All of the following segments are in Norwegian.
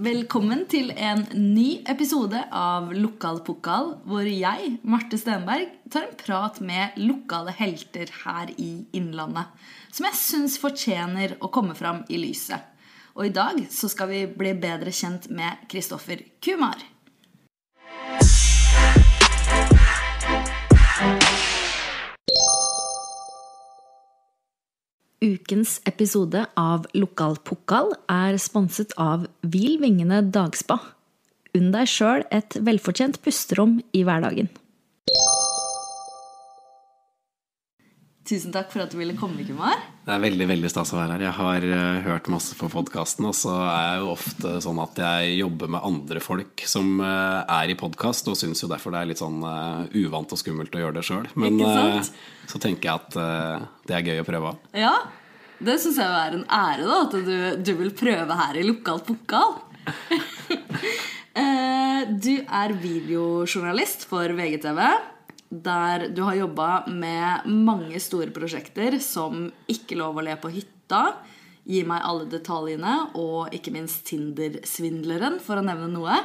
Velkommen til en ny episode av Lokal pokal, hvor jeg, Marte Stenberg, tar en prat med lokale helter her i Innlandet. Som jeg syns fortjener å komme fram i lyset. Og i dag så skal vi bli bedre kjent med Kristoffer Kumar. Ukens episode av Lokal pokal er sponset av Hvil vingene dagspa. Unn deg sjøl et velfortjent pusterom i hverdagen. Tusen takk for at du ville komme, Kumar. Det er veldig veldig stas å være her. Jeg har uh, hørt masse på podkasten, og så er jeg jo ofte sånn at jeg jobber med andre folk som uh, er i podkast, og syns jo derfor det er litt sånn uh, uvant og skummelt å gjøre det sjøl. Men så tenker jeg at det er gøy å prøve. Ja, det syns jeg er en ære, da, at du, du vil prøve her i Lokal pokal. du er videojournalist for VGTV der du har jobba med mange store prosjekter som Ikke lov å le på hytta, Gi meg alle detaljene og ikke minst Tinder-svindleren, for å nevne noe.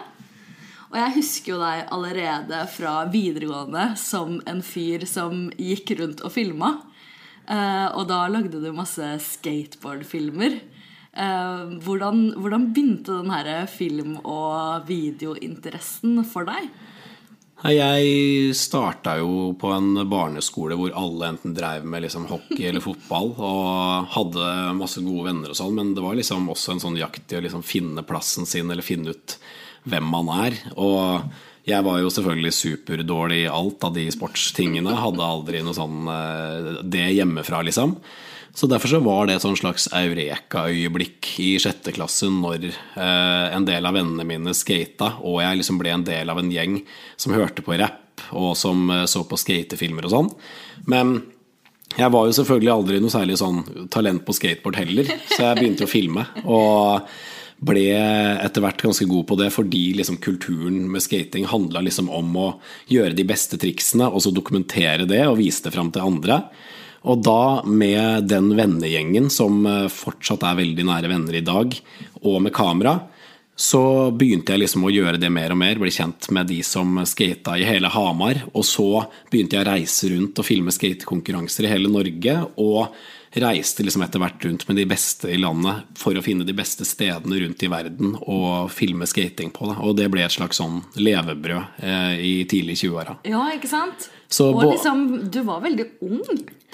Og jeg husker jo deg allerede fra videregående som en fyr som gikk rundt og filma. Eh, og da lagde du masse skateboardfilmer. Eh, hvordan, hvordan begynte den her film- og videointeressen for deg? Jeg starta jo på en barneskole hvor alle enten drev med liksom hockey eller fotball og hadde masse gode venner og sånn, men det var liksom også en sånn jakt i å liksom finne plassen sin eller finne ut hvem man er. Og jeg var jo selvfølgelig superdårlig i alt av de sportstingene. Hadde aldri noe sånn eh, det hjemmefra, liksom. Så Derfor så var det et sånn slags eureka-øyeblikk i sjette klasse når eh, en del av vennene mine skata, og jeg liksom ble en del av en gjeng som hørte på rapp, og som eh, så på skatefilmer og sånn. Men jeg var jo selvfølgelig aldri noe særlig sånn talent på skateboard heller, så jeg begynte å filme. Og ble etter hvert ganske god på det fordi liksom kulturen med skating handla liksom om å gjøre de beste triksene og så dokumentere det og vise det fram til andre. Og da, med den vennegjengen som eh, fortsatt er veldig nære venner i dag, og med kamera, så begynte jeg liksom å gjøre det mer og mer. Bli kjent med de som skata i hele Hamar. Og så begynte jeg å reise rundt og filme skatekonkurranser i hele Norge. Og reiste liksom etter hvert rundt med de beste i landet for å finne de beste stedene rundt i verden og filme skating på. det. Og det ble et slags sånn levebrød eh, i tidlig 20-åra. Ja, ikke sant? Så, og liksom, du var veldig ung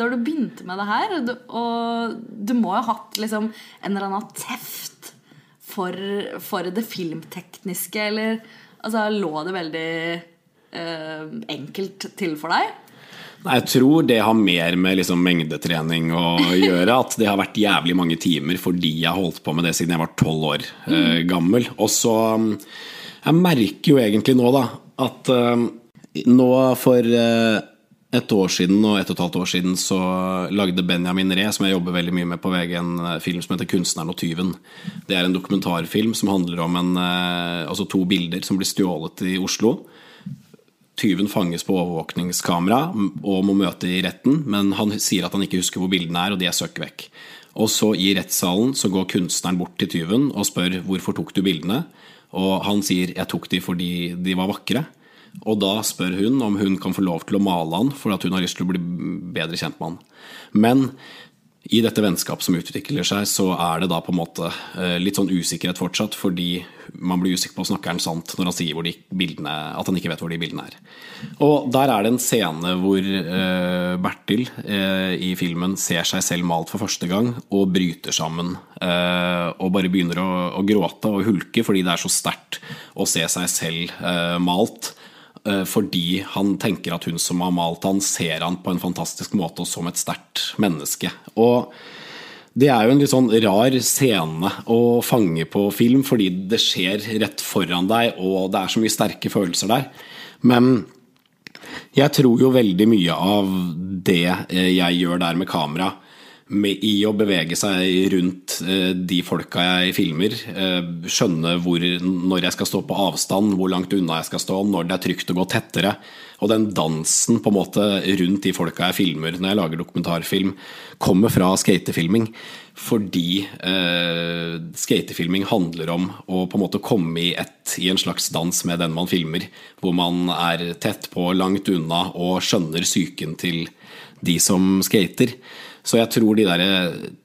da du begynte med det her. Og du, og du må jo ha hatt liksom en eller annen teft for, for det filmtekniske, eller altså, lå det veldig eh, enkelt til for deg? Nei, Jeg tror det har mer med liksom mengdetrening å gjøre. At det har vært jævlig mange timer fordi jeg holdt på med det siden jeg var tolv år eh, gammel. Og så Jeg merker jo egentlig nå, da, at eh, nå for eh, et år siden og et og et halvt år siden så lagde Benjamin Ree, som jeg jobber veldig mye med på VG, en eh, film som heter 'Kunstneren og tyven'. Det er en dokumentarfilm som handler om en, eh, altså to bilder som blir stjålet i Oslo. Tyven fanges på overvåkningskamera og må møte i retten, men han sier at han ikke husker hvor bildene er, og de er søkk vekk. Og så i rettssalen så går kunstneren bort til tyven og spør hvorfor tok du bildene, og han sier jeg tok de fordi de var vakre. Og da spør hun om hun kan få lov til å male han for at hun har lyst til å bli bedre kjent med han. Men i dette vennskapet som utvikler seg, så er det da på en måte eh, litt sånn usikkerhet fortsatt, fordi man blir usikker på snakker han sant når han sier bildene, at han ikke vet hvor de bildene er. Og der er det en scene hvor uh, Bertil uh, i filmen ser seg selv malt for første gang og bryter sammen. Og bare begynner å, gråte og hulke fordi det er så sterkt å se seg selv malt. Eh, fordi han tenker at hun som har malt han, ser han på en fantastisk måte og som et sterkt menneske. Og det er jo en litt sånn rar scene å fange på film, fordi det skjer rett foran deg, og det er så mye sterke følelser der. Men jeg tror jo veldig mye av det jeg gjør der med kamera, med, i å bevege seg rundt eh, de folka jeg filmer. Eh, skjønne hvor, når jeg skal stå på avstand, hvor langt unna jeg skal stå, når det er trygt å gå tettere. Og den dansen på en måte rundt de folka jeg filmer når jeg lager dokumentarfilm, kommer fra skatefilming. Fordi eh, skatefilming handler om å på en måte komme i ett i en slags dans med den man filmer. Hvor man er tett på, langt unna og skjønner psyken til de som skater. Så jeg tror de der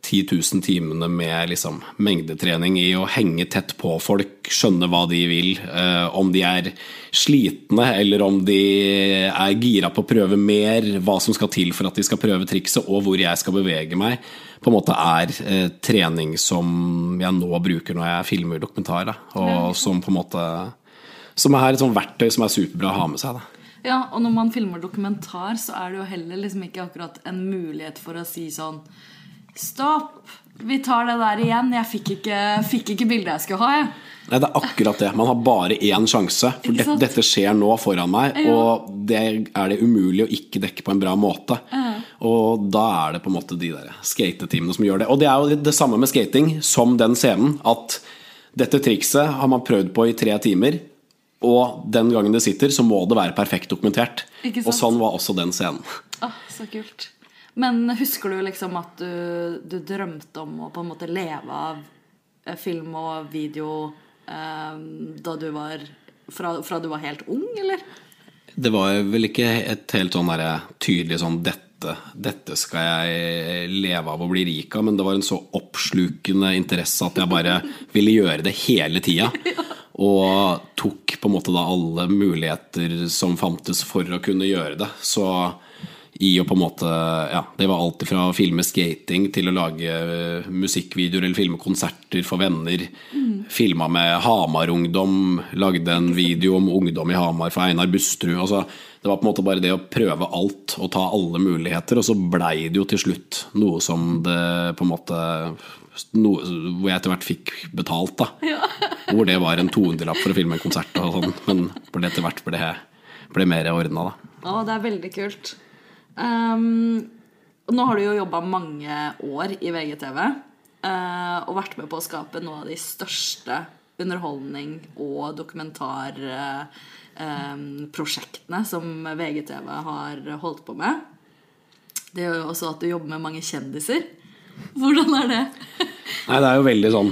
10 000 timene med liksom mengdetrening i å henge tett på folk, skjønne hva de vil, eh, om de er slitne eller om de er gira på å prøve mer, hva som skal til for at de skal prøve trikset, og hvor jeg skal bevege meg, på en måte er eh, trening som jeg nå bruker når jeg filmer dokumentar. Da, og som på en måte som er et sånt verktøy som er superbra å ha med seg. Da. Ja, og når man filmer dokumentar, så er det jo heller liksom ikke akkurat en mulighet for å si sånn Stopp! Vi tar det der igjen. Jeg fikk ikke, fikk ikke bildet jeg skulle ha. Jeg. Nei, det er akkurat det. Man har bare én sjanse. For det, dette skjer nå foran meg, ja. og det er det umulig å ikke dekke på en bra måte. Ja. Og da er det på en måte de der skateteamene som gjør det. Og det er jo det samme med skating som den scenen. At dette trikset har man prøvd på i tre timer. Og den gangen det sitter, så må det være perfekt dokumentert. Og sånn var også den scenen. Ah, så kult. Men husker du liksom at du, du, drømte om å på en måte leve av eh, film og video eh, da du var fra, fra, du var helt ung, eller? Det var vel ikke et helt sånn der, tydelig sånn dette, dette skal jeg leve av og bli rik av, men det var en så oppslukende interesse at jeg bare ville gjøre det hele tida. Og tok på en måte da alle muligheter som fantes for å kunne gjøre det. Så i å på en måte Ja, det var alt fra å filme skating til å lage musikkvideoer eller filme konserter for venner. Mm. Filma med Hamar-ungdom, lagde en video om ungdom i Hamar for Einar Busterud. Altså, det var på en måte bare det å prøve alt og ta alle muligheter, og så blei det jo til slutt noe som det på en måte noe, hvor jeg etter hvert fikk betalt. da ja. Hvor det var en 200-lapp for å filme en konsert. Og sånn, men hvor det etter hvert ble, ble mer ordna. Å, det er veldig kult. Um, nå har du jo jobba mange år i VGTV uh, og vært med på å skape noe av de største underholdning- og dokumentarprosjektene uh, um, som VGTV har holdt på med. Det gjør jo også at du jobber med mange kjendiser. Hvordan er det? Nei, det er jo veldig sånn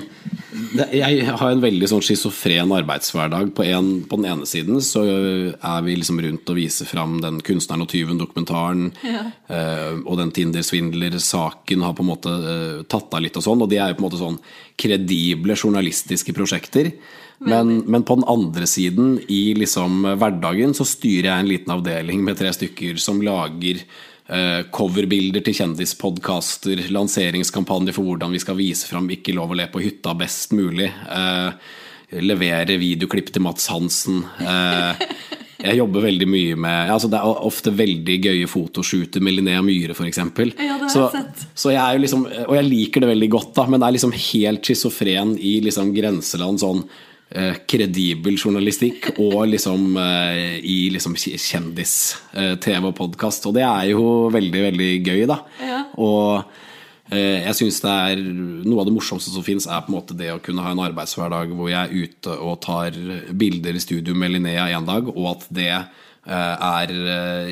Jeg har en veldig sånn schizofren arbeidshverdag. På, en, på, den ene siden så er vi liksom rundt og viser fram den 'Kunstneren og tyven'-dokumentaren. Ja. Eh, og den Tinder-svindler-saken har på en måte eh, tatt av litt og sånn. Og de er jo på en måte sånn kredible journalistiske prosjekter. Men, men, på den andre siden, i liksom hverdagen, så styrer jeg en liten avdeling med tre stykker som lager coverbilder til kjendispodkaster, lanseringskampanje for hvordan vi skal vise fram Ikke lov å le på hytta best mulig. Eh, levere videoklipp til Mats Hansen. Eh, jeg jobber veldig mye med altså Det er ofte veldig gøye fotoshooter med Linnea Myhre, f.eks. Ja, så, så jeg er jo liksom, og jeg liker det veldig godt, da, men det er liksom helt schizofren i liksom grenseland sånn Eh, kredibel journalistikk og liksom eh, i liksom kjendis-TV eh, og podkast. Og det er jo veldig, veldig gøy, da. Ja. Og jeg syns det er noe av det morsomste som fins, er på en måte det å kunne ha en arbeidshverdag hvor jeg er ute og tar bilder i studio med Linnea en dag, og at det er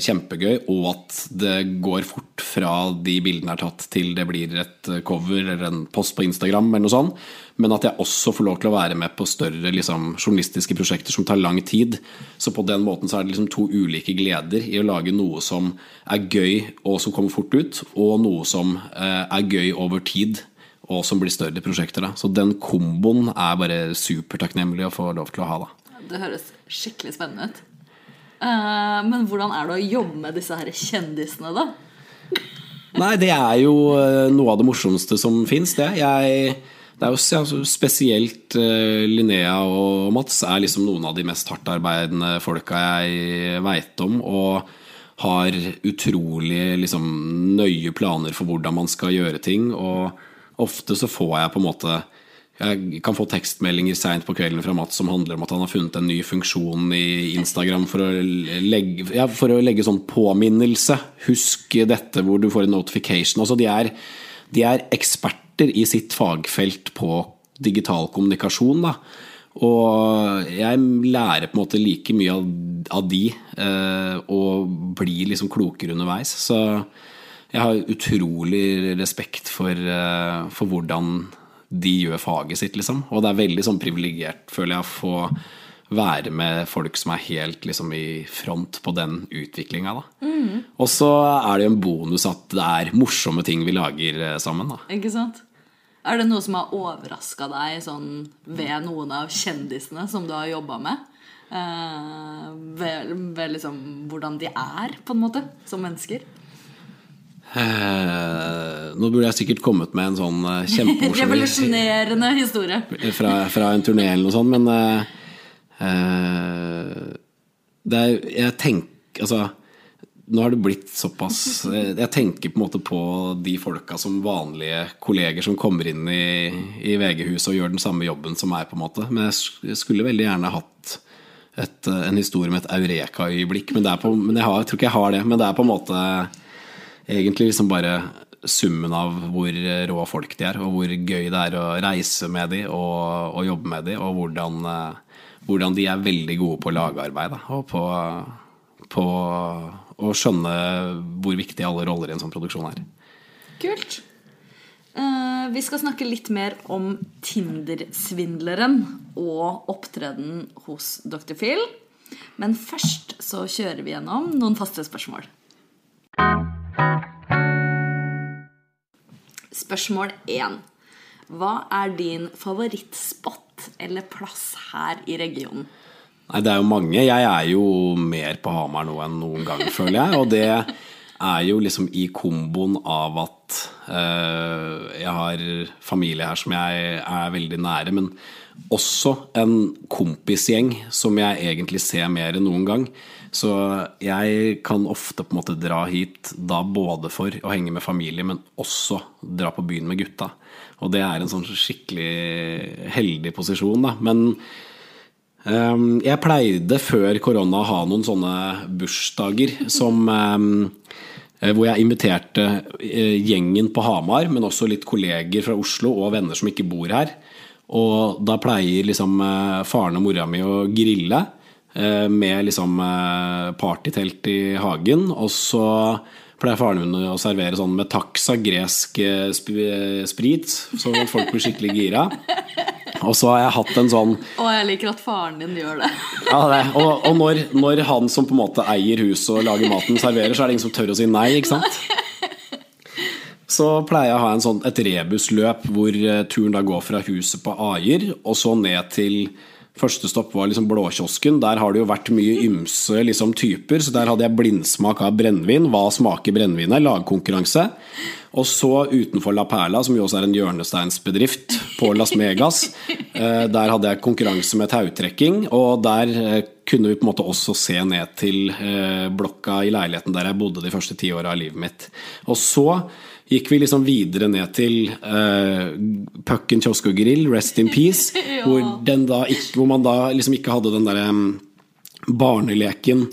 kjempegøy, og at det går fort fra de bildene er tatt til det blir et cover eller en post på Instagram eller noe sånt men at jeg også får lov til å være med på større liksom, journalistiske prosjekter som tar lang tid. Så på den måten så er det liksom to ulike gleder i å lage noe som er gøy og som kommer fort ut, og noe som eh, er gøy over tid og som blir større prosjekter. Da. Så den komboen er bare supertakknemlig å få lov til å ha. Da. Det høres skikkelig spennende ut. Uh, men hvordan er det å jobbe med disse her kjendisene, da? Nei, det er jo eh, noe av det morsomste som fins, det. Jeg det er jo altså, spesielt uh, Linnea og Mats er liksom noen av de mest hardtarbeidende folka jeg veit om. Og har utrolig liksom, nøye planer for hvordan man skal gjøre ting. Og ofte så får jeg på en måte jeg kan få tekstmeldinger seint på kvelden fra Mats som handler om at han har funnet en ny funksjon i Instagram for å legge, ja, for å legge sånn påminnelse. Husk dette hvor du får en notification. Altså de er de er eksperter i sitt fagfelt på digital kommunikasjon. da. Og jeg lærer på en måte like mye av, av de, eh, og blir liksom klokere underveis. Så jeg har utrolig respekt for, eh, for hvordan de gjør faget sitt, liksom. Og det er veldig sånn privilegert, føler jeg, å få være med folk som er helt liksom, i front på den utviklinga. Mm. Og så er det jo en bonus at det er morsomme ting vi lager eh, sammen. Da. Ikke sant? Er det noe som har overraska deg sånn, ved noen av kjendisene som du har jobba med? Eh, ved, ved liksom, hvordan de er, på en måte, som mennesker? Eh, nå burde jeg sikkert kommet med en sånn eh, kjempemorsom Revolusjonerende historie. fra, fra, en turné eller noe sånt, men eh, det er, Jeg tenker Altså nå har det blitt såpass Jeg tenker på en måte på de folka som vanlige kolleger som kommer inn i, i VG-huset og gjør den samme jobben som meg, på en måte. Men jeg skulle veldig gjerne hatt et, en historie med et eureka-øyeblikk. Men, men, jeg, har, jeg tror ikke jeg har det. Men det er på en måte egentlig liksom bare summen av hvor rå folk de er, og hvor gøy det er å reise med de og, og jobbe med de, og hvordan, hvordan, de er veldig gode på lagarbeid. og på, på å skjønne hvor viktig alle roller i en sånn produksjon er. Kult. Uh, vi skal snakke litt mer om Tinder-svindleren og opptreden hos Dr. Phil. Men først så kjører vi gjennom noen faste spørsmål. Spørsmål 1. Hva er din favorittspot eller plass her i regionen? Nei, det er jo mange. Jeg er jo mer på Hamar nå enn noen gang, føler jeg. Og det er jo liksom i komboen av at uh, jeg har familie her som jeg er veldig nære, men også en kompisgjeng som jeg egentlig ser mer enn noen gang. Så jeg kan ofte på en måte dra hit da både for å henge med familie, men også dra på byen med gutta. Og det er en sånn skikkelig heldig posisjon, da. Men um, jeg pleide før korona å ha noen sånne bursdager som um, hvor jeg inviterte eh, gjengen på Hamar, men også litt kolleger fra Oslo og venner som ikke bor her. Og da pleier liksom eh, faren og mora mi å grille. Eh, med liksom eh, partytelt i hagen. Og så pleier faren min å servere sånn med taxa gresk eh, sprit, så folk blir skikkelig gira. Og så har jeg hatt en sånn Og jeg liker at faren din gjør det. Ja, det. Og, og når, når, han som på en måte eier huset og lager maten, serverer, så er det ingen som tør å si nei, ikke sant? Så pleier jeg å ha en sånn, et rebusløp hvor turen da går fra huset på Aier og så ned til Første stopp var liksom Blåkiosken. Der har det jo vært mye ymse liksom, typer. Så der hadde jeg blindsmak av brennevin. Hva smaker brennevinet? Lagkonkurranse. Og så utenfor La Perla, som jo også er en hjørnesteinsbedrift på Las Megas, eh, der hadde jeg konkurranse med tautrekking. Og der eh, kunne vi på en måte også se ned til eh, blokka i leiligheten der jeg bodde de første ti åra av livet mitt. Og så gikk vi liksom videre ned til uh, Pucken kiosk og grill, Rest in Peace, ja. hvor, ikke, hvor, man da liksom ikke hadde den derre um, barneleken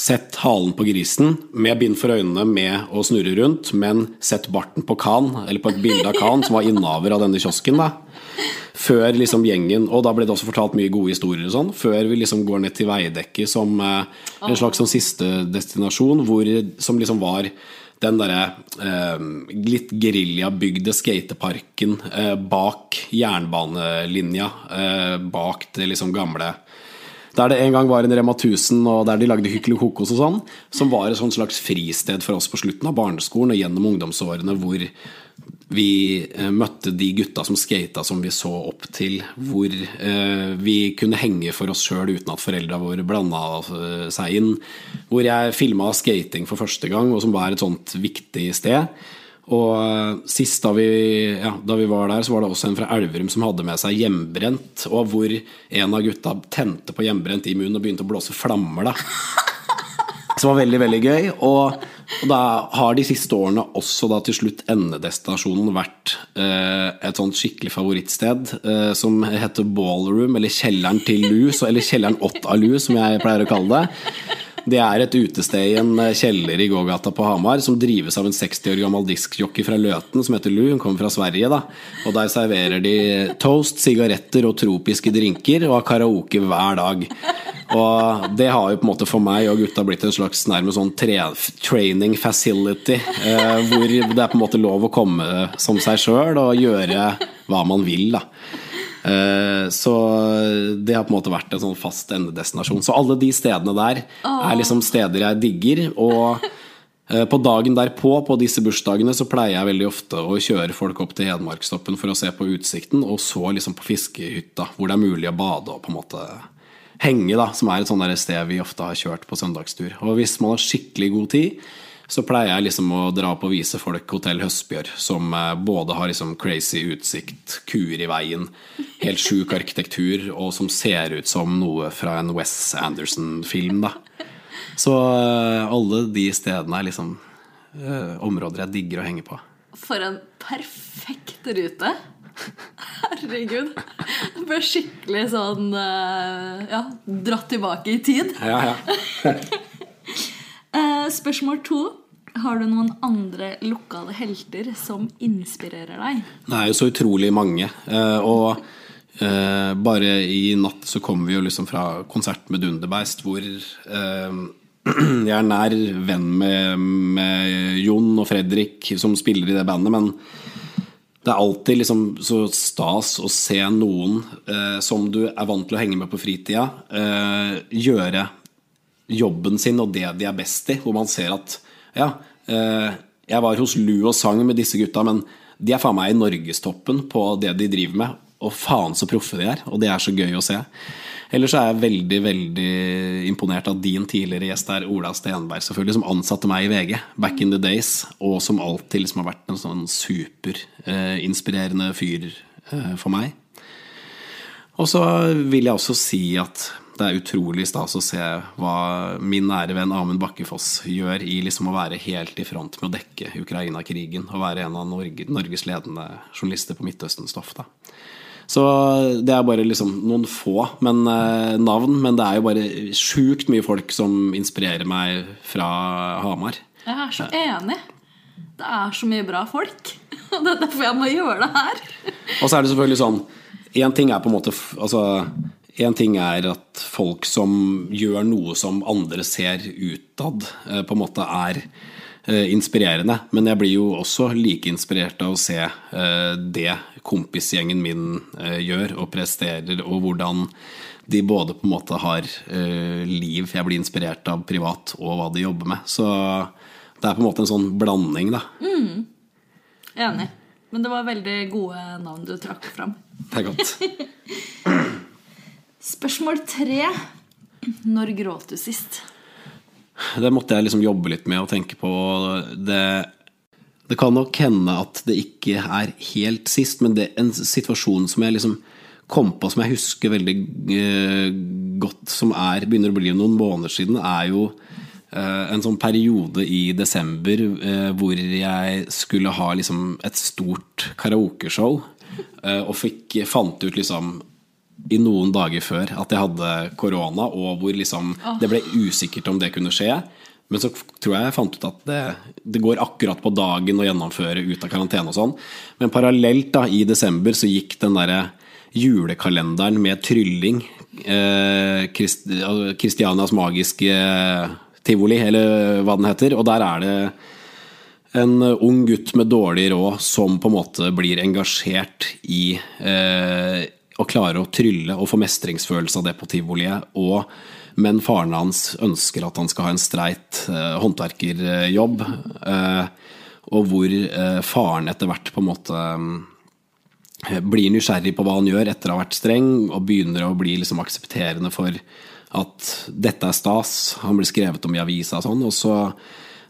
Sett halen på grisen med bind for øynene med å snurre rundt, men sett barten på Khan, eller på et bilde av Khan, som var innehaver av denne kiosken. da Før liksom gjengen Og da ble det også fortalt mye gode historier og sånn. Før vi liksom går ned til Veidekke som eh, en slags som siste destinasjon, hvor, som liksom var den derre eh, litt geriljabygde skateparken eh, bak jernbanelinja, eh, bak det liksom gamle. Der det en gang var en Rema 1000, og der de lagde Hykkel Kokos og sånn, som var et slags fristed for oss på slutten av barneskolen og gjennom ungdomsårene, hvor vi eh, møtte de gutta som skata som vi så opp til, hvor eh, vi kunne henge for oss sjøl uten at foreldra våre blanda eh, seg inn. Hvor jeg filma skating for første gang, og som var et sånt viktig sted. Og sist da vi, ja, da vi, var der, så var det også en fra Elverum som hadde med seg hjemmebrent. Og hvor en av gutta tente på hjemmebrent i munnen og begynte å blåse flammer. da Som var veldig, veldig gøy. Og og da har de siste årene også da til slutt endedestinasjonen vært eh, et sånt skikkelig favorittsted eh, som heter Ballroom, eller Kjelleren til Lus, eller Kjelleren ått av Lus, som jeg pleier å kalle det. Det er et utested i en eh, kjeller i gågata på Hamar som drives av en 60 år gammel diskjockey fra Løten som heter Lu. Hun kommer fra Sverige, da. Og der serverer de toast, sigaretter og tropiske drinker og har karaoke hver dag. Og det har jo på en måte for meg og gutta blitt en slags nærmest sånn training facility, eh, hvor det er på en måte lov å komme som seg sjøl og gjøre hva man vil, da. Eh, så det har på en måte vært en sånn fast endedestinasjon. Så alle de stedene der er liksom steder jeg digger. Og eh, på dagen derpå, på disse bursdagene, så pleier jeg veldig ofte å kjøre folk opp til Hedmarkstoppen for å se på utsikten, og så liksom på fiskehytta, hvor det er mulig å bade og på en måte henge, da, som er et sånt der sted vi ofte har kjørt på søndagstur. Og hvis man har skikkelig god tid, så pleier jeg liksom å dra opp og vise folk Hotell Høstbjørn, som eh, både har liksom crazy utsikt, kuer i veien, helt sjuk arkitektur, og som ser ut som noe fra en Wes Anderson-film, da. Så eh, alle de stedene er liksom uh, områder jeg digger å henge på. For en perfekt rute! Herregud. Jeg ble skikkelig sånn Ja, dratt tilbake i tid. Ja, ja. spørsmål to. Har du noen andre lokale helter som inspirerer deg? Det er jo så utrolig mange. Uh, og bare i natt så kommer vi jo liksom fra konsert med Dunderbeist, hvor jeg er nær venn med, med Jon og Fredrik, som spiller i det bandet, men det er alltid liksom så stas å se noen eh, som du er vant til å henge med på fritida, eh, gjøre jobben sin og det de er best i. Hvor man ser at ja, eh, jeg var hos Lu og sang med disse gutta, men de er faen meg i norgestoppen på det de driver med. Og faen så proffe de er, og det er så gøy å se. Ellers er jeg veldig veldig imponert av din tidligere gjest der, Ola Stenberg, selvfølgelig, som ansatte meg i VG back in the days, og som alltid liksom har vært en sånn superinspirerende eh, fyr eh, for meg. Og så vil jeg også si at det er utrolig stas å se hva min nære venn Amund Bakkefoss gjør i liksom å være helt i front med å dekke Ukraina-krigen og være en av Norges ledende journalister på Midtøsten-stoff. Så det er bare liksom noen få men, eh, navn, men det er jo bare sjukt mye folk som inspirerer meg fra Hamar. Jeg er så enig. Det er så mye bra folk. Og det er derfor jeg må gjøre det her. Og så er det selvfølgelig sånn Én ting er på en måte altså, en ting er at folk som gjør noe som andre ser utad, eh, på en måte er Eh, inspirerende. Men jeg blir jo også like inspirert av å se eh, det kompisgjengen min gjør og presterer, og hvordan de både på en måte har liv jeg blir inspirert av privat, og hva de jobber med. Så det er på en måte en sånn blanding, da. Mm. Enig. Men det var veldig gode navn du trakk fram. Det er godt. Spørsmål tre. Når gråt du sist? Det måtte jeg liksom jobbe litt med og tenke på. Det, det kan nok hende at det ikke er helt sist, men det er en situasjon som jeg liksom kom på, som jeg husker veldig eh, godt, som er, begynner å bli noen måneder siden, er jo eh, en sånn periode i desember eh, hvor jeg skulle ha liksom et stort karaokeshow, og fikk, fant ut liksom i noen dager før at jeg hadde korona, og hvor liksom det ble usikkert om det kunne skje. Men så tror jeg jeg fant ut at det, det går akkurat på dagen å gjennomføre ut av karantene og sånn. Men parallelt da, i desember så gikk den derre julekalenderen med trylling, eh, Kristianias magiske tivoli, eller hva den heter, og der er det en ung gutt med dårlig råd som på en måte blir engasjert i eh, å klare å trylle og få mestringsfølelse av det på tivoliet. Og, men faren hans ønsker at han skal ha en streit eh, håndverkerjobb. Eh, og hvor eh, faren etter hvert på en måte eh, blir nysgjerrig på hva han gjør etter å ha vært streng, og begynner å bli liksom aksepterende for at dette er stas. Han blir skrevet om i avisa og sånn. Og så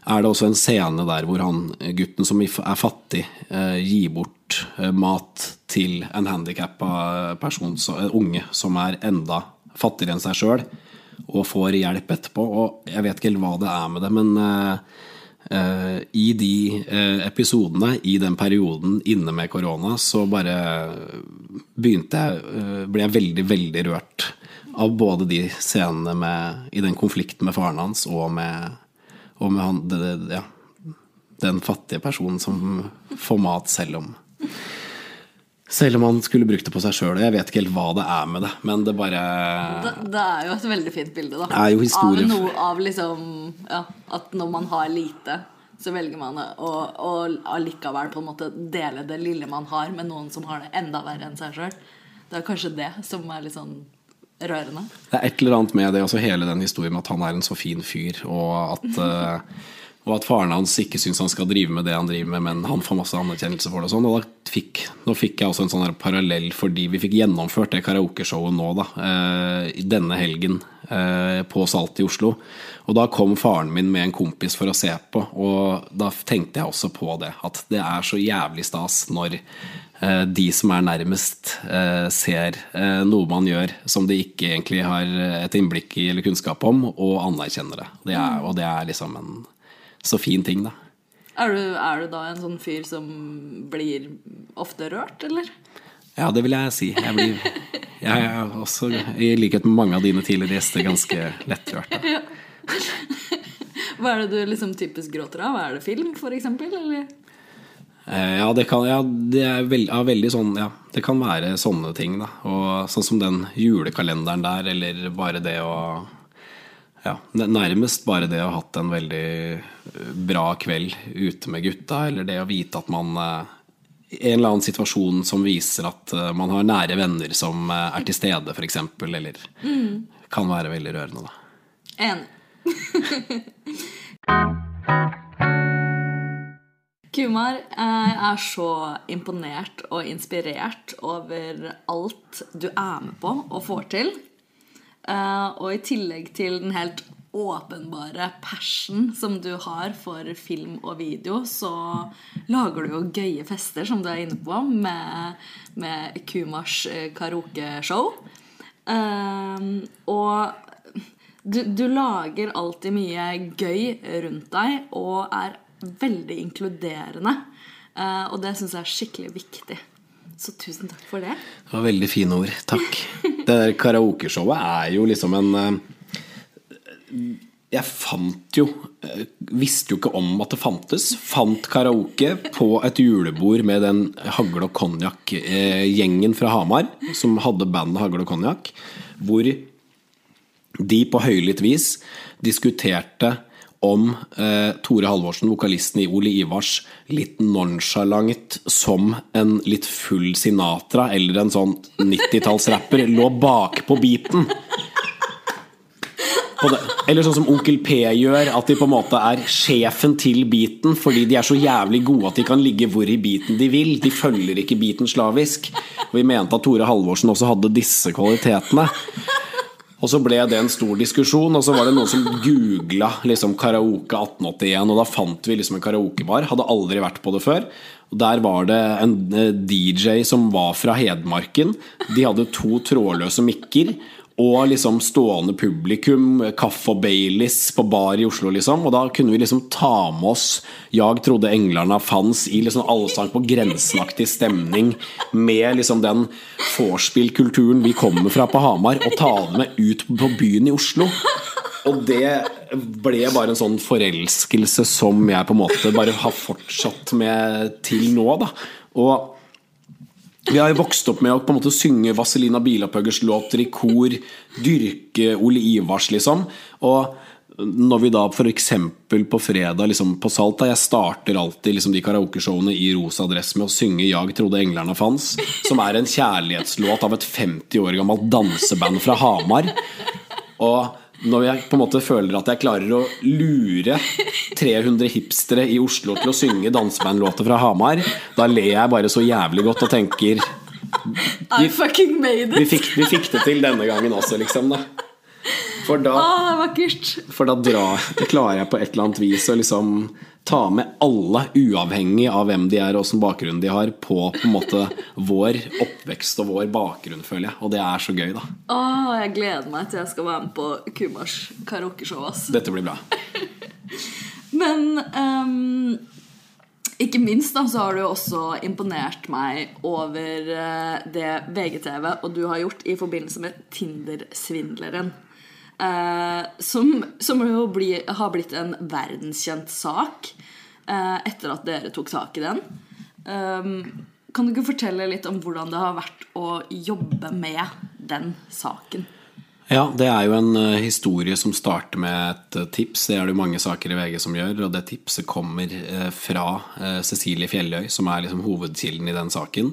er det også en scene der hvor han, gutten som er fattig, eh, gir bort eh, mat til en handikappa person, en unge, som er enda fattigere enn seg sjøl, og får hjelp etterpå. Og jeg vet ikke helt hva det er med det, men i de episodene, i den perioden inne med korona, så bare begynte jeg Ble jeg veldig, veldig rørt av både de scenene med, i den konflikten med faren hans og med, og med han, det, det, ja, den fattige personen som får mat selv om selv om han skulle brukt det på seg sjøl. Jeg vet ikke helt hva det er med det, men det bare Det, det er jo et veldig fint bilde, da. er jo historie. Av noe av liksom Ja, at når man har lite, så velger man å, å allikevel på en måte dele det lille man har, med noen som har det enda verre enn seg sjøl. Det er kanskje det som er litt sånn rørende. Det er et eller annet med det, også hele den historien med at han er en så fin fyr, og at eh, og at faren hans ikke syns han skal drive med det han driver med, men han får masse anerkjennelse for det. Og sånn, og da fikk, nå fikk jeg også en sånn parallell fordi vi fikk gjennomført det karaokeshowet nå, da. Eh, denne helgen eh, på Salt i Oslo. Og da kom faren min med en kompis for å se på, og da tenkte jeg også på det. At det er så jævlig stas når de som er nærmest, eh, ser eh, noe man gjør som de ikke egentlig har et innblikk i eller kunnskap om, og anerkjenner det. det er, og det er liksom en så fin ting, da. Er du, er du da en sånn fyr som blir ofte rørt, eller? Ja, det vil jeg si. Jeg, blir, jeg er også, i likhet med mange av dine tidligere gjester, ganske lettrørt. Da. Ja. Hva er det du liksom typisk gråter av? Er det film, for eksempel? Eller? Eh, ja, det kan, ja, det er veld, ja, veldig sånn Ja, det kan være sånne ting, da. Og sånn som den julekalenderen der, eller bare det å ja, nærmest bare det å ha hatt en veldig eh, bra kveld ute med gutta, eller det å vite at man eh, i en eller annen situasjon som viser at eh, man har nære venner som er til stede, f.eks., eller mm. kan være veldig rørende, da. Enig. Kumar, er så imponert og inspirert over alt du er med på og får til. Uh, og i tillegg til den helt åpenbare passion som du har for film og video, så lager du jo gøye fester, som du er inne på, med, med Kumars eh, karaokeshow. Uh, og du, du, lager alltid mye gøy rundt deg og er veldig inkluderende. Uh, og det syns jeg er skikkelig viktig. Så tusen takk for det. Det var veldig fine ord. Takk. Det der karaokeshowet er jo liksom en eh, Jeg fant jo eh, Visste jo ikke om at det fantes. Fant karaoke på et julebord med den Hagle og Konjakk-gjengen fra Hamar, som hadde bandet Hagle og Konjakk, hvor de på høylytt vis diskuterte om eh, Tore Halvorsen, vokalisten i Ole Ivars, litt nonchalant som en litt full Sinatra eller en sånn 90-tallsrapper lå bakpå beaten. Eller sånn som Onkel P gjør, at de på en måte er sjefen til beaten fordi de er så jævlig gode at de kan ligge hvor i beaten de vil. De følger ikke beaten slavisk. Og vi mente at Tore Halvorsen også hadde disse kvalitetene. Og så ble det en stor diskusjon, og så var det noen som googla liksom, karaoke 1881, og da fant vi liksom en karaokebar. Hadde aldri vært på det før. Og Der var det en eh, DJ som var fra Hedmarken. De hadde to trådløse mikker og liksom stående publikum, kaffe og Baileys på bar i Oslo, liksom. Og da kunne vi liksom ta med oss 'Jag trodde englerna fanns' i liksom allsang på grensenaktig stemning med liksom den vorspiel-kulturen vi kommer fra på Hamar, og ta det med ut på byen i Oslo. Og det ble bare en sånn forelskelse som jeg på en måte bare har fortsatt med til nå, da. Og vi har jo vokst opp med å på en måte synge Vazelina Bilapøggers låter i kor, dyrke Ole Ivars, liksom. Og når vi da f.eks. på fredag liksom på Salta Jeg starter alltid liksom de karaokeshowene i rosa dress med å synge 'Jag trodde englerne fanns', som er en kjærlighetslåt av et 50 år gammelt danseband fra Hamar. Og når jeg på en måte føler at jeg klarer å lure 300 hipstere i Oslo til å synge dansebandlåter fra Hamar, da ler jeg bare så jævlig godt og tenker I fucking made it! Vi fikk, vi fikk det til denne gangen også, liksom. da For da, for da drar, klarer jeg på et eller annet vis å liksom ta med alle, uavhengig av hvem de er og hvilken bakgrunn de har, på på en måte vår oppvekst og vår bakgrunn, føler jeg. Og det er så gøy, da. Åh, jeg gleder meg til jeg skal være med på Kumars karaokeshow. Dette blir bra. Men um, ikke minst da, så har du også imponert meg over eh, det VGTV og du har gjort i forbindelse med Tinder-svindleren. Eh, som, som jo bli, har blitt en verdenskjent sak eh, etter at dere tok tak i den. Um, kan du ikke fortelle litt om hvordan det har vært å jobbe med den saken? Ja, det er jo en uh, historie som starter med et uh, tips. Det er det mange saker i VG som gjør. Og det tipset kommer uh, fra Cecilie Fjelløy, som er liksom hovedkilden i den saken.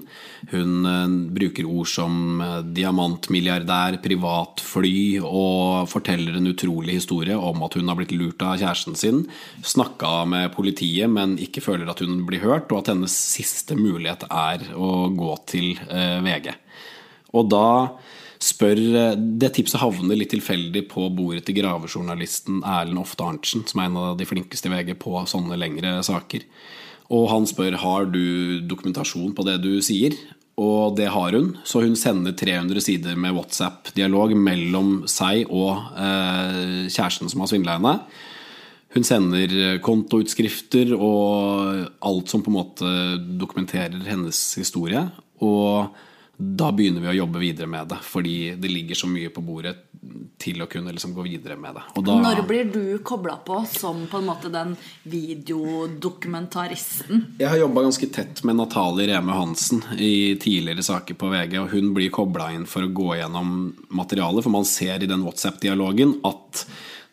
Hun bruker ord som diamantmilliardær, privatfly, og forteller en utrolig historie om at hun har blitt lurt av kjæresten sin. Snakka med politiet, men ikke føler at hun blir hørt, og at hennes siste mulighet er å gå til VG. Og da spør eh, Det tipset havner litt tilfeldig på bordet til gravejournalisten Erlend Ofte Arntzen, som er en av de flinkeste i VG på sånne lengre saker. Og han spør har du dokumentasjon på det du sier. Og det har hun, så hun sender 300 sider med WhatsApp-dialog mellom seg og eh, kjæresten som har svindla henne. Hun sender kontoutskrifter og alt som på en måte dokumenterer hennes historie. Og da begynner vi å jobbe videre med det. Fordi det ligger så mye på bordet til å kunne liksom gå videre med det. Da, Når blir du kobla på som på en måte den videodokumentaristen? Jeg har jobba ganske tett med Natalie Reme Hansen i tidligere saker på VG. Og hun blir kobla inn for å gå gjennom materialet, for man ser i den WhatsApp-dialogen at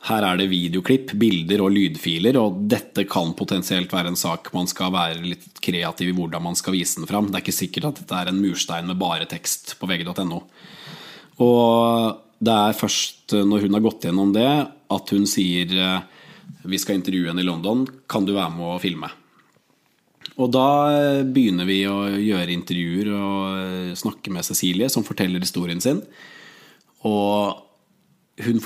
her er det videoklipp, bilder og lydfiler, og dette kan potensielt være en sak man skal være litt kreativ i hvordan man skal vise den fram. Det er ikke sikkert at dette er en murstein med bare tekst på vg.no. Og det er først når hun har gått gjennom det, at hun sier vi skal intervjue henne i London, kan du være med å filme? Og da begynner vi å gjøre intervjuer og snakke med Cecilie, som forteller historien sin. Og hun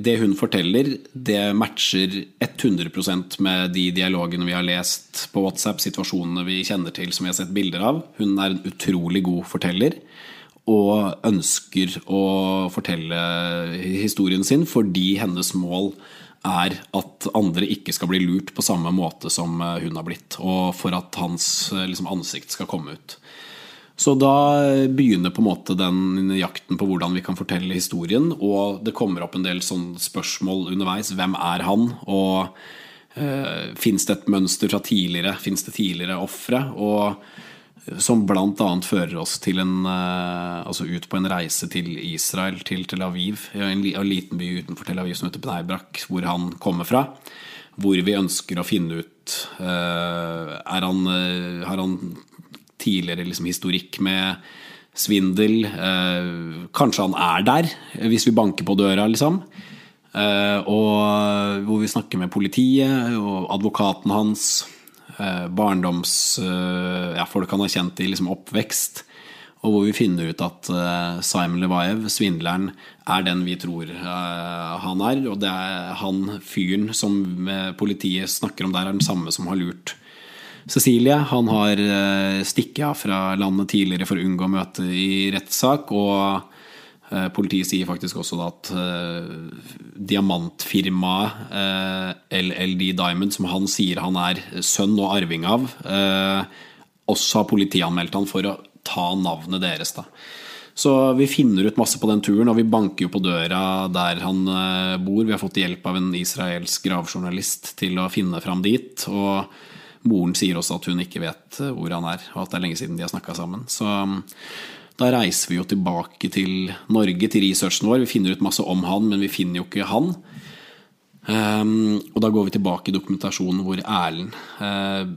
det hun forteller, det matcher 100% med de dialogene vi har lest på WhatsApp, situasjonene vi kjenner til som vi har sett bilder av. Hun er en utrolig god forteller og ønsker å fortelle historien sin fordi hennes mål er at andre ikke skal bli lurt på samme måte som hun har blitt, og for at hans liksom, ansikt skal komme ut. Så da begynner på en måte den jakten på hvordan vi kan fortelle historien. Og det kommer opp en del spørsmål underveis. Hvem er han? Og uh, fins det et mønster fra tidligere? Fins det tidligere ofre? Og som bl.a. fører oss til en, uh, altså ut på en reise til Israel, til Tel Aviv. En, en liten by utenfor Tel Aviv som heter Bneibrak, hvor han kommer fra. Hvor vi ønsker å finne ut er han, Har han tidligere liksom, historikk med svindel. Eh, kanskje han er der, hvis vi banker på døra, liksom. Eh, og hvor vi snakker med politiet og advokaten hans. Eh, barndoms... Eh, ja, han har kjent i liksom, oppvekst. Og hvor vi finner ut at Simon Levaev, svindleren, er den vi tror han er. Og det er han fyren som politiet snakker om der, er den samme som har lurt Cecilie han har eh, stikket av fra landet tidligere for å unngå møte i rettssak. Og eh, politiet sier faktisk også at uh, diamantfirmaet LLD Diamond, som han sier han er sønn og arving av, også har politianmeldt han for å ta navnet deres. da. Så vi finner ut masse på den turen, og vi banker jo på døra der han bor. Vi har fått hjelp av en israelsk gravjournalist til å finne fram dit. og Moren sier også at hun ikke vet eh, hvor han er, og at det er lenge siden de har snakka sammen. Så um, da reiser vi jo tilbake til Norge, til researchen vår. Vi finner ut masse om han, men vi finner jo ikke han. Um, og da går vi tilbake i dokumentasjonen hvor Erlend uh,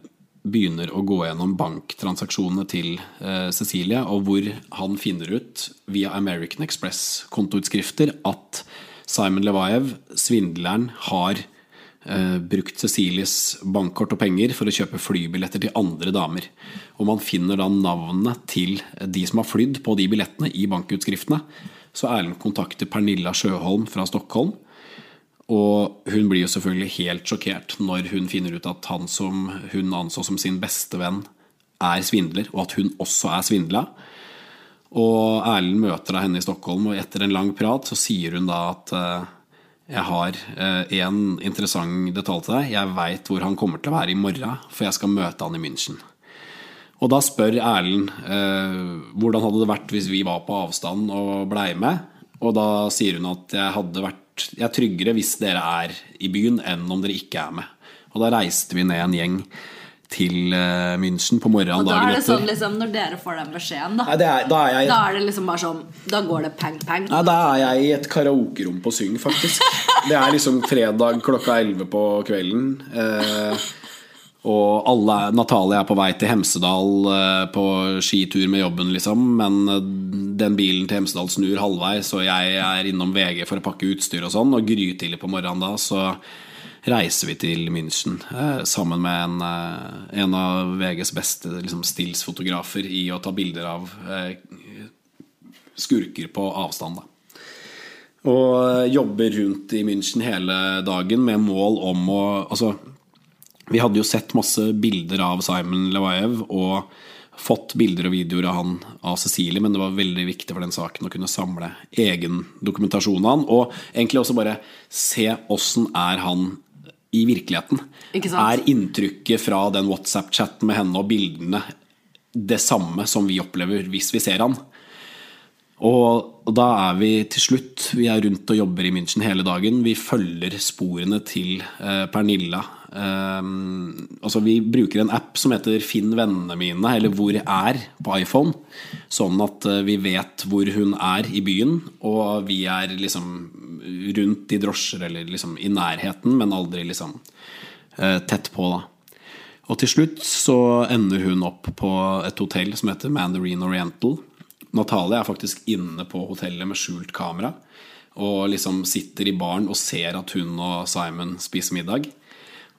begynner å gå gjennom banktransaksjonene til uh, Cecilie, og hvor han finner ut via American Express kontoutskrifter at Simon Levaev, svindleren, har eh, brukt Cecilies bankkort og penger for å kjøpe flybilletter til andre damer. Og man finner da navnene til de som har flydd på de billettene i bankutskriftene. Så Erlend kontakter Pernilla Sjøholm fra Stockholm. Og hun blir jo selvfølgelig helt sjokkert når hun finner ut at han som hun anså som sin beste venn, er svindler, og at hun også er svindla. Og Erlend møter da henne i Stockholm, og etter en lang prat så sier hun da at eh, Jeg har én interessant detalj til deg. Jeg veit hvor han kommer til å være i morgen, for jeg skal møte han i München. Og da spør Erlend uh, hvordan hadde det vært hvis vi var på avstand og blei med. Og da sier hun at jeg hadde vært jeg er tryggere hvis dere er i byen enn om dere ikke er med. Og da reiste vi ned en gjeng til uh, München på morgenen Og da dagen er det etter. sånn liksom, når dere får den beskjeden, da, det er, da, er jeg, da er det liksom bare sånn Da går det pang, pang. nei, da er jeg i et karaokerom på Syng, faktisk. Det er liksom fredag klokka 11 på kvelden. Eh, og alle, Natalie er på vei til Hemsedal eh, på skitur med jobben, liksom. Men eh, den bilen til Hemsedal snur halvveis, og jeg er innom VG for å pakke utstyr og sånn. Og grytidlig på morgenen da, så reiser vi til München eh, sammen med en, eh, en av VGs beste liksom, stillsfotografer i å ta bilder av eh, skurker på avstand. Da. Og eh, jobber rundt i München hele dagen med mål om å Altså, vi hadde jo sett masse bilder av Simon Levaev og fått bilder og videoer av han av Cecilie, men det var veldig viktig for den saken å kunne samle egen dokumentasjon av han, og egentlig også bare se åssen er han i virkeligheten. Er inntrykket fra den WhatsApp-chatten med henne og bildene det samme som vi opplever hvis vi ser han? Og da er vi til slutt Vi er rundt og jobber i München hele dagen. Vi følger sporene til eh, Pernilla. Um, altså Vi bruker en app som heter Finn vennene mine, eller Hvor er, på iPhone. Sånn at eh, vi vet hvor hun er i byen, og vi er liksom rundt i drosjer eller liksom i nærheten, men aldri liksom uh, tett på, da. Og til slutt så ender hun opp på et hotell som heter Mandarin Oriental. Natalie er faktisk inne på hotellet med skjult kamera. Og liksom sitter i baren og ser at hun og Simon spiser middag.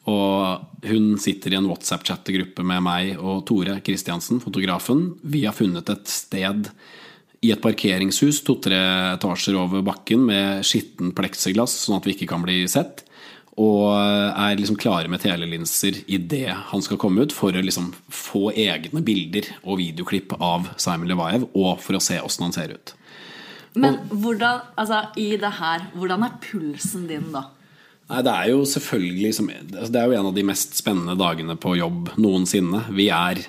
Og hun sitter i en WhatsApp-chattegruppe med meg og Tore Kristiansen, fotografen. Vi har funnet et sted i et parkeringshus to-tre etasjer over bakken med skitten pleksiglass, sånn at vi ikke kan bli sett. Og er liksom klare med telelinser idet han skal komme ut, for å liksom få egne bilder og videoklipp av Simon Levaev, og for å se åssen han ser ut. Men hvordan, altså i det her, hvordan er pulsen din da? Nei, Det er jo selvfølgelig liksom, altså, Det er jo en av de mest spennende dagene på jobb noensinne. Vi, er,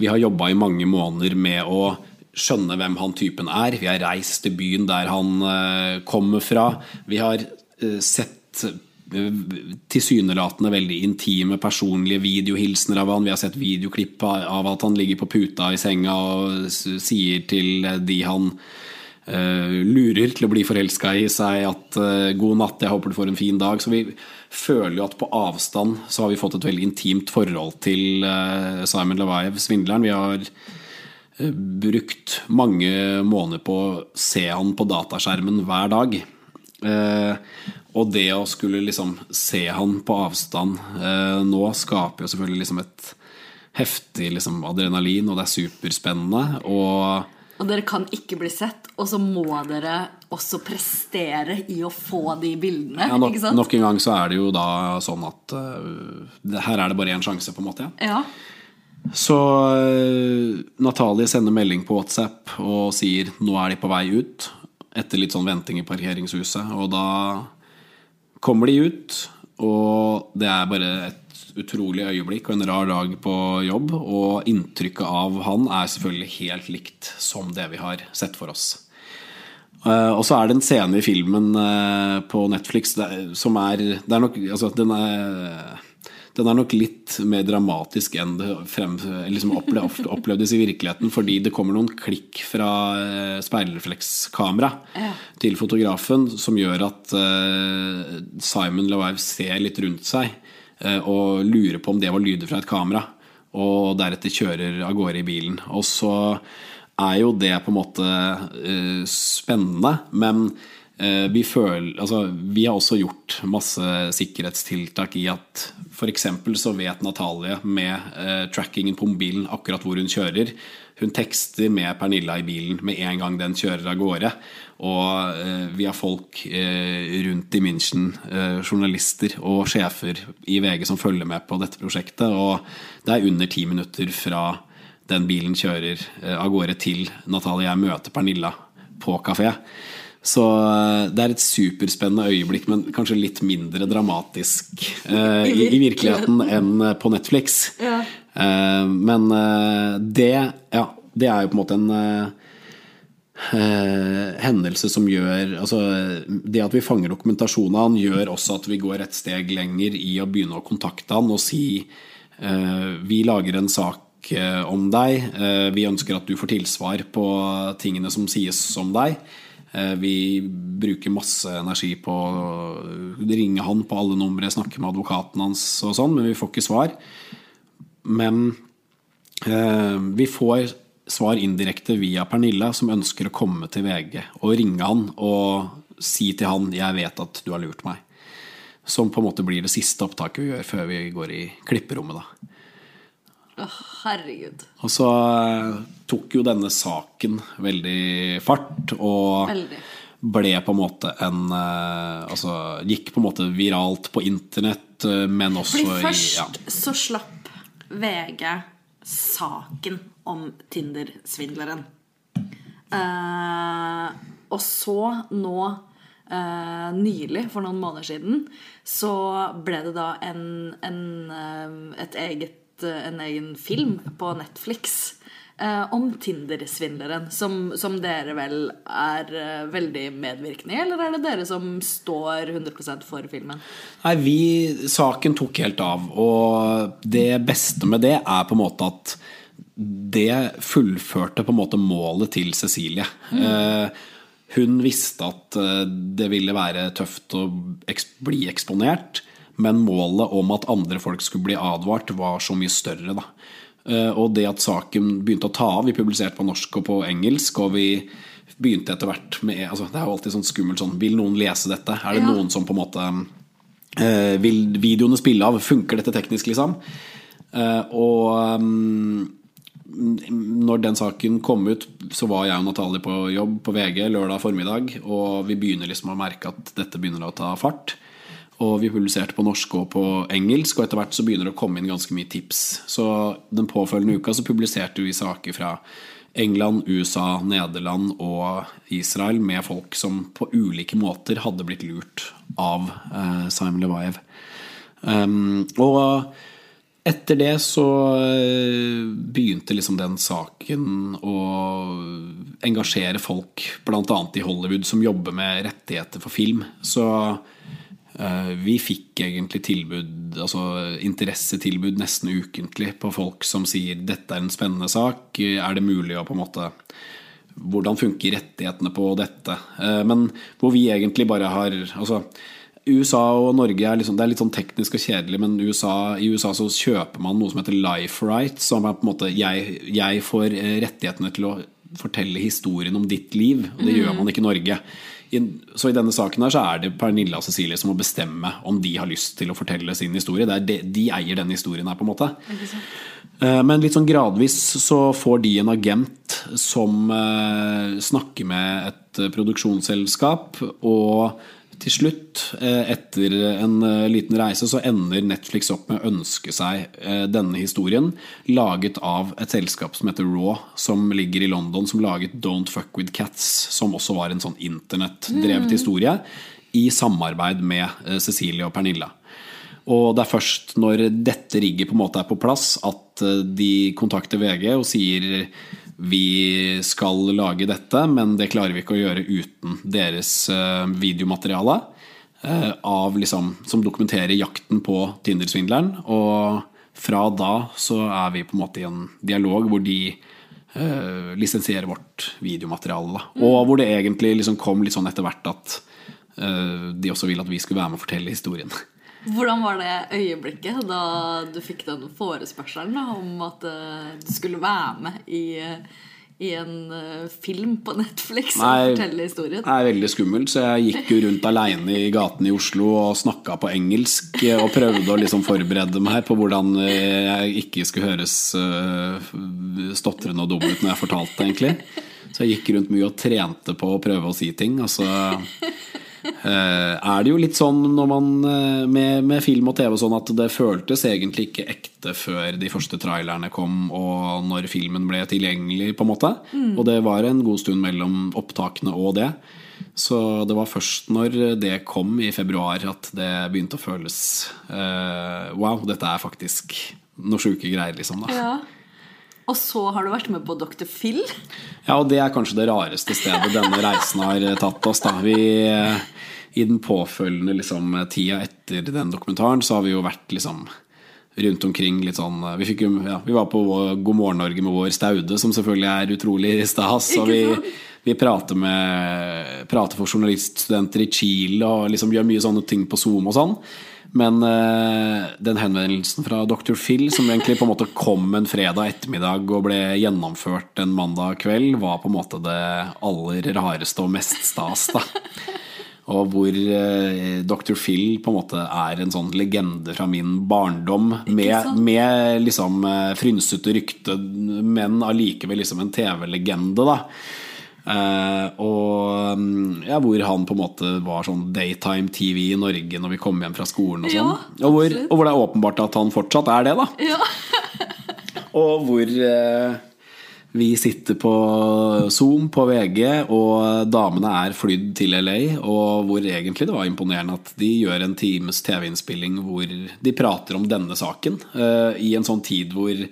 vi har jobba i mange måneder med å skjønne hvem han typen er. Vi har reist til byen der han eh, kommer fra. Vi har eh, sett eh, tilsynelatende veldig intime, personlige videohilsener av han. Vi har sett videoklipp av at han ligger på puta i senga og sier til de han lurer til å bli forelska i seg at eh, 'god natt, jeg håper du får en fin dag'. Så vi føler jo at på avstand så har vi fått et veldig intimt forhold til eh, Simon Levaev, svindleren. Vi har eh, brukt mange måneder på å se han på dataskjermen hver dag. Eh, og det å skulle liksom se han på avstand eh, nå skaper jo selvfølgelig liksom et heftig liksom adrenalin, og det er superspennende. Og Og dere kan ikke bli sett, og så må dere også prestere i å få de bildene. ja, nok, ikke sant? nok en gang så er det jo da sånn at uh, det, her er det bare én sjanse, på en måte. Ja. Så uh, Natalie sender melding på WhatsApp og sier nå er de på vei ut. Etter litt sånn venting i parkeringshuset. Og da kommer de ut, og det er bare et utrolig øyeblikk og en rar dag på jobb. Og inntrykket av han er selvfølgelig helt likt som det vi har sett for oss. Eh, og så er det en scene i filmen eh, på Netflix som er, det er nok, altså, den, er, den er nok litt mer dramatisk enn det frem, liksom opple, opplevdes i virkeligheten. Fordi det kommer noen klikk fra eh, speilreflekskamera Ja. til fotografen som gjør at Simon Levaev ser litt rundt seg og lurer på om det var lyder fra et kamera. Og deretter kjører av gårde i bilen. Og så er jo det på en måte eh, spennende, men eh, vi, føler, altså, vi har også gjort masse sikkerhetstiltak i at f.eks. så vet Natalie med eh, trackingen på mobilen akkurat hvor hun kjører. Hun tekster med Pernilla i bilen med en gang den kjører av gårde. Og eh, vi har folk eh, rundt i München, eh, journalister og sjefer i VG som følger med på dette prosjektet. Og det er under ti minutter fra den bilen kjører av gårde til Natalie og jeg møter Pernilla på kafé. Så det er et superspennende øyeblikk, men kanskje litt mindre dramatisk eh, i, i, virkeligheten enn på Netflix. Ja. Eh, men eh, det, ja, det er jo på en måte en eh, hendelse som gjør altså, Det at vi fanger dokumentasjon av han, gjør også at vi går et steg lenger i å begynne å kontakte han og si vi lager en sak om deg. Vi ønsker at du får tilsvar på tingene som sies om deg. Vi bruker masse energi på å ringe han på alle numre, snakke med advokaten hans og sånn, men vi får ikke svar. Men eh, vi får svar indirekte via Pernilla, som ønsker å komme til VG og ringe han og si til han 'jeg vet at du har lurt meg'. Som på en måte blir det siste opptaket vi gjør før vi går i klipperommet. da. Åh, herregud. Og så eh, tok jo denne saken veldig fart, og Veldig. ble på en måte en eh, Altså gikk på en måte viralt på internett, men også Fordi først i ja. så slapp VG saken om Tinder-svindleren. Eh, og så nå eh, nylig, for noen måneder siden, så ble det da en, en, eh, et eget, eh, en egen film på Netflix eh, om Tinder-svindleren, som, som dere vel er eh, veldig medvirkende i, eller er det dere som står 100% for filmen? Nei, vi, saken tok helt av, og det beste med det er på en måte at det fullførte på en måte målet til Cecilie. Eh, hun visste at eh, det ville være tøft å bli eksponert, men målet om at andre folk skulle bli advart, var så mye større. Da. Eh, og det at saken begynte å ta av Vi publiserte på norsk og på engelsk, og vi begynte etter hvert med altså, Det er jo alltid sånn skummelt sånn Vil noen lese dette? Er det Ja. noen som på en måte eh, Vil videoene spille av? Funker dette teknisk, liksom? Eh, og um, når den saken kom ut, så var jeg og Natalie på jobb på VG lørdag formiddag, og vi begynner liksom å merke at dette begynner å ta fart. Og vi publiserte på norsk og på engelsk, og etter hvert så begynner det å komme inn ganske mye tips. Så den påfølgende uka så publiserte vi saker fra England, USA, Nederland og Israel med folk som på ulike måter hadde blitt lurt av eh, Simon Levaev. Um, og etter det så eh, begynte liksom den saken å engasjere folk, bl.a. i Hollywood, som jobber med rettigheter for film. Så vi fikk egentlig tilbud, altså interessetilbud nesten ukentlig på folk som sier dette er en spennende sak, er det mulig å på en måte hvordan funker rettighetene på dette? Eh, Men hvor vi egentlig bare har altså, USA og Norge er, liksom, det er litt sånn teknisk og kjedelig, men USA, i USA så kjøper man noe som heter life rights. Som er på en måte jeg, jeg får eh, rettighetene til å fortelle historien om ditt liv. Og det gjør man ikke i Norge. Så i denne saken her så er det Pernilla og Cecilie som må bestemme om de har lyst til å fortelle sin historie. Det er de, de eier denne historien her, på en måte. Eh, Men litt sånn gradvis så får de en agent som eh, snakker med et produksjonsselskap, og til slutt, eh, etter en eh, liten reise, så ender Netflix opp med å ønske seg eh, denne historien, laget av et selskap som heter Raw, som ligger i London, som laget Don't Fuck With Cats, som også var en sånn internettdrevet historie, i samarbeid med Cecilie og Pernilla. Og det er først når dette rigget på en måte er på plass, at de kontakter VG og sier vi skal lage dette, men det klarer vi ikke å gjøre uten deres eh, videomateriale. eh, Av liksom, som dokumenterer jakten på Tinder-svindleren. Og fra da så er vi på en måte i en dialog hvor de eh, lisensierer vårt videomateriale. Da. Og hvor det egentlig liksom kom litt sånn etter hvert at eh, de også ville at vi skulle være med og fortelle historien. Hvordan var det øyeblikket da du fikk den forespørselen da, om at eh, du skulle være med i, eh, i en eh, film på Netflix og Nei. fortelle historien? Det er veldig skummelt, så jeg gikk jo rundt aleine i gatene i Oslo og snakka på engelsk og prøvde å liksom forberede meg på hvordan jeg ikke skulle høres stotrende og dum ut når jeg fortalte, egentlig. Så jeg gikk rundt mye og trente på å prøve å si ting. Og så eh, er det jo litt sånn når man eh, med, med film og TV og sånn at det føltes egentlig ikke ekte før de første trailerne kom og når filmen ble tilgjengelig, på en måte. Og det var en god stund mellom opptakene og det. Så det var først når det kom i februar at det begynte å føles uh, Wow, dette er faktisk noe sjuke greier, liksom. da Ja. Og så har du vært med på Dr. Phil. Ja, og det er kanskje det rareste stedet denne reisen har eh, tatt oss. da Vi, eh, I den påfølgende liksom, tida etter den dokumentaren så har vi jo vært liksom rundt omkring litt sånn Vi, fikk, ja, vi var på God morgen Norge med vår Staude, som selvfølgelig er utrolig stas. Og vi, vi prater, med, prater for journaliststudenter i Chile og liksom gjør mye sånne ting på Zoom og sånn. Men uh, den henvendelsen fra Dr. Phil, som egentlig på en måte kom en fredag ettermiddag og ble gjennomført en mandag kveld, var på en måte det aller rareste og mest stas. da og hvor uh, Dr. Phil på en måte er en sånn legende fra min barndom. Med, med liksom uh, frynsete rykte, men allikevel liksom en TV-legende, da. Eh, og mm, ja, hvor han på en måte var sånn daytime TV i Norge når vi kom hjem fra skolen og sånn. Ja, og, hvor, og hvor det er åpenbart at han fortsatt er det, da. Ja. Og hvor eh, vi sitter på Zoom på VG, og damene er flydd til LA. Og hvor egentlig det var imponerende at de gjør en times TV-innspilling hvor de prater om denne saken. Uh, I en sånn tid hvor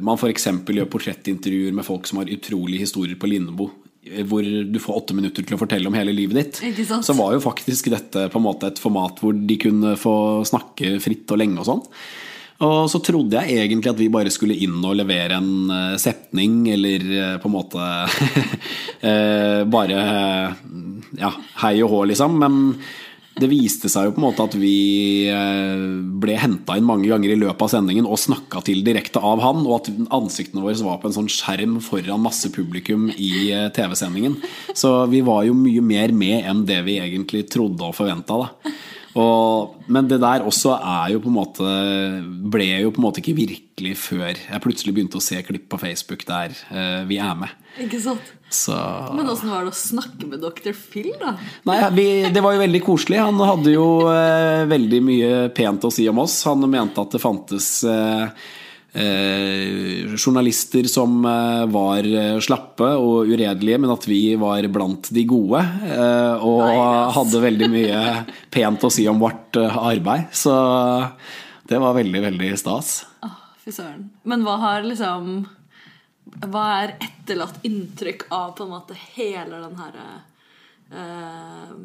man f.eks. gjør portrettintervjuer med folk som har utrolige historier på Lindebo. eh, Hvor du får åtte minutter til å fortelle om hele livet ditt. Så var jo faktisk dette på en måte et format hvor de kunne få snakke fritt og lenge og sånn. Og så trodde jeg egentlig at vi bare skulle inn og levere en eh, setning, eller eh, på en måte eh, bare eh, ja, hei og hå, liksom. Men det viste seg jo på en måte at vi eh, ble henta inn mange ganger i løpet av sendingen og snakka til direkte av han, og at ansiktene våre var på en sånn skjerm foran masse publikum i eh, TV-sendingen. Så vi var jo mye mer med enn det vi egentlig trodde og forventa, da. Og, men det der også er jo på en måte ble jo på en måte ikke virkelig før jeg plutselig begynte å se klipp på Facebook der uh, vi er med. Ikke sant? Så Men åssen var det å snakke med Dr. Phil, da? Nei, vi, det var jo veldig koselig. Han hadde jo uh, veldig mye pent å si om oss. Han mente at det fantes eh, eh, journalister som eh, var eh, slappe og uredelige, men at vi var blant de gode. Eh, og Nei, hadde veldig mye pent å si om vårt eh, arbeid. Så det var veldig, veldig stas. Oh, Fy søren. Men hva har liksom Hva er etterlatt inntrykk av på en måte hele den herre eh,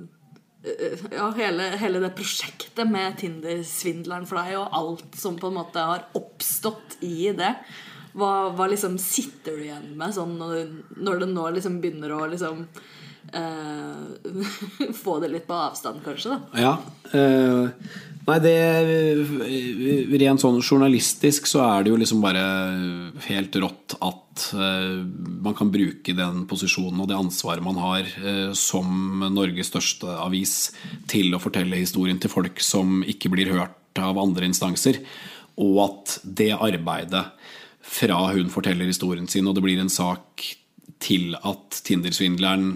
ja, hele, hele det prosjektet med Tinder-svindleren for deg, og alt som på en måte har oppstått i det. Hva, hva liksom sitter du igjen med sånn når, når det nå liksom begynner å liksom eh, Få det litt på avstand, kanskje, da? Ja. eh, nei, det Rent sånn journalistisk så er det jo liksom bare helt rått at eh, man kan bruke den posisjonen og det ansvaret man har eh, som Norges største avis til å fortelle historien til folk som ikke blir hørt av andre instanser. Og at det arbeidet fra hun forteller historien sin, og det blir en sak til at Tinder-svindleren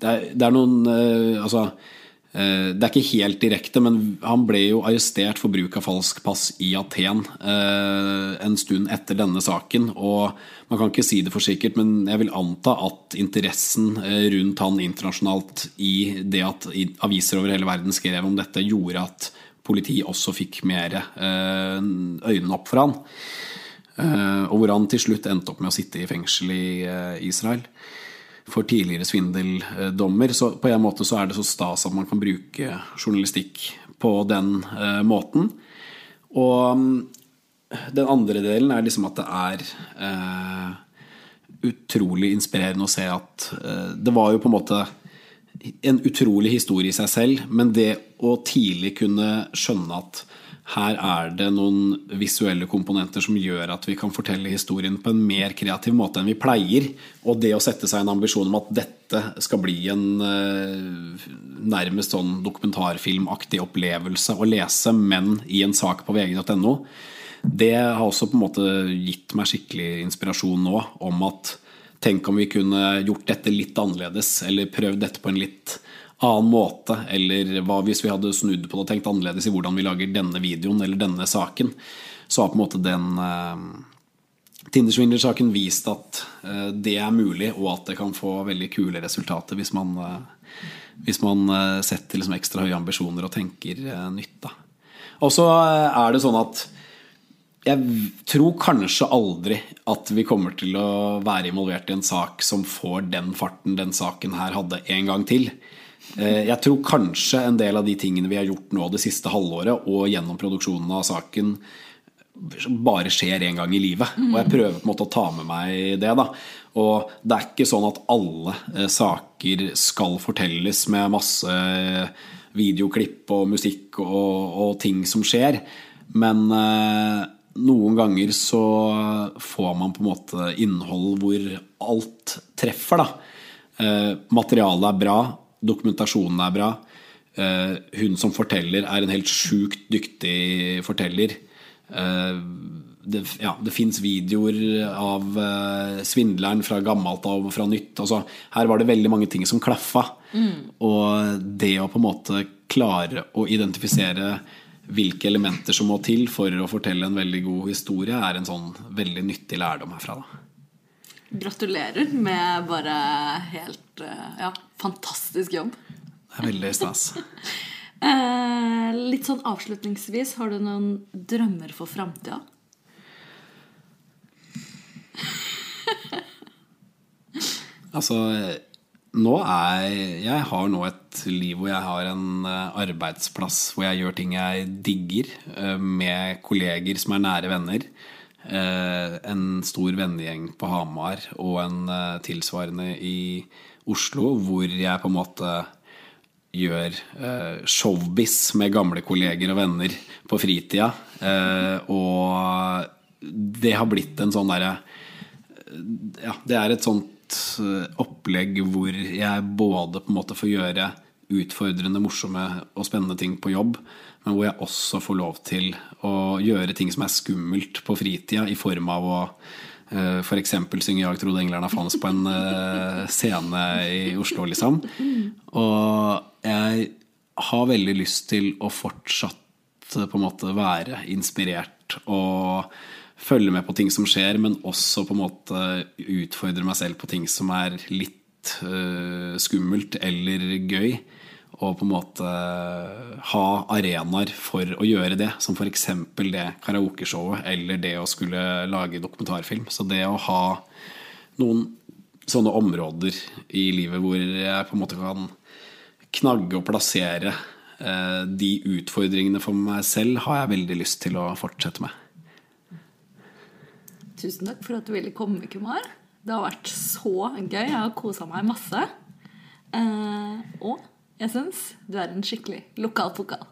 det, det er noen uh, Altså uh, det er ikke helt direkte, men han ble jo arrestert for bruk av falsk pass i Aten uh, en stund etter denne saken. Og man kan ikke si det for sikkert, men jeg vil anta at interessen rundt han internasjonalt i det at aviser over hele verden skrev om dette, gjorde at politiet også fikk mer øynene opp for han. Eh, og hvor han til slutt endte opp med å sitte i fengsel i eh, Israel for tidligere svindeldommer. Så på en måte så er det så stas at man kan bruke journalistikk på den eh, måten. Og mm, den andre delen er liksom at det er utrolig inspirerende å se at det var jo på en måte en utrolig historie i seg selv, men det å tidlig kunne skjønne at her er det noen visuelle komponenter som gjør at vi kan fortelle historien på en mer kreativ måte enn vi pleier. Og det å sette seg en ambisjon om at dette skal bli en eh, nærmest sånn dokumentarfilmaktig opplevelse å lese, men i en sak på vg.no, det har også på en måte gitt meg skikkelig inspirasjon nå om at tenk om vi kunne gjort dette litt annerledes, eller prøvd dette på en litt annen måte, eller hva hvis vi hadde snudd på det og tenkt annerledes i hvordan vi lager denne videoen eller denne saken, så har på en måte den, eh, Tindersvindler-saken vist at eh, det er mulig, og at det kan få veldig kule resultater hvis man, eh, hvis man setter liksom ekstra høye ambisjoner og tenker nytt. Da. Og så er det sånn at jeg tror kanskje aldri at vi kommer til å være involvert i en sak som får den farten den saken her hadde en gang til. Eh, Jeg tror kanskje en del av de tingene vi har gjort nå det siste halvåret, og gjennom produksjonen av saken, bare skjer en gang i livet. Og jeg prøver på en måte å ta med meg det. da Og det er ikke sånn at alle eh, saker skal fortelles med masse videoklipp og musikk og, og ting som skjer. Men eh, noen ganger så får man på en måte innhold hvor alt treffer, da. Eh, materialet er bra, dokumentasjonen er bra. Eh, hun som forteller, er en helt sjukt dyktig forteller. Eh, det, ja, det fins videoer av eh, svindleren fra gammelt av og fra nytt. Altså, her var det veldig mange ting som klaffa. Og det å på en måte klare å identifisere hvilke elementer som må til for å fortelle en veldig god historie, er en sånn veldig nyttig lærdom herfra. da. Gratulerer med bare helt eh, ja, fantastisk jobb. Det er veldig stas. Eh, litt sånn avslutningsvis, har du noen drømmer for framtida? Altså, nå er Jeg har nå et liv hvor jeg har en eh, arbeidsplass hvor jeg gjør ting jeg digger, med kolleger som er nære venner. Eh, En stor vennegjeng på Hamar og en eh, tilsvarende i Oslo, hvor jeg på en måte gjør eh, showbiz med gamle kolleger og venner på fritida. Og det har blitt en sånn derre ja, det er et sånt opplegg hvor jeg både på en måte får gjøre utfordrende, morsomme og spennende ting på jobb, men hvor jeg også får lov til å gjøre ting som er skummelt på fritida, i form av å uh, f.eks. synge 'Jag trodde englerne fanns' på en eh, scene i Oslo, liksom. Og jeg har veldig lyst til å fortsatt eh, på en måte være inspirert og følge med på ting som skjer, men også på en måte utfordre meg selv på ting som er litt eh, skummelt eller gøy. Og på en måte ha arenaer for å gjøre det, som f.eks. det karaokeshowet eller det å skulle lage dokumentarfilm. Så det å ha noen sånne områder i livet hvor jeg på en måte kan knagge og plassere eh, de utfordringene for meg selv, har jeg veldig lyst til å fortsette med. Tusen takk for at du ville komme, Kumar. Det har vært så gøy. Jeg har kosa meg masse. Eh, og jeg syns du er en skikkelig lokal pokal.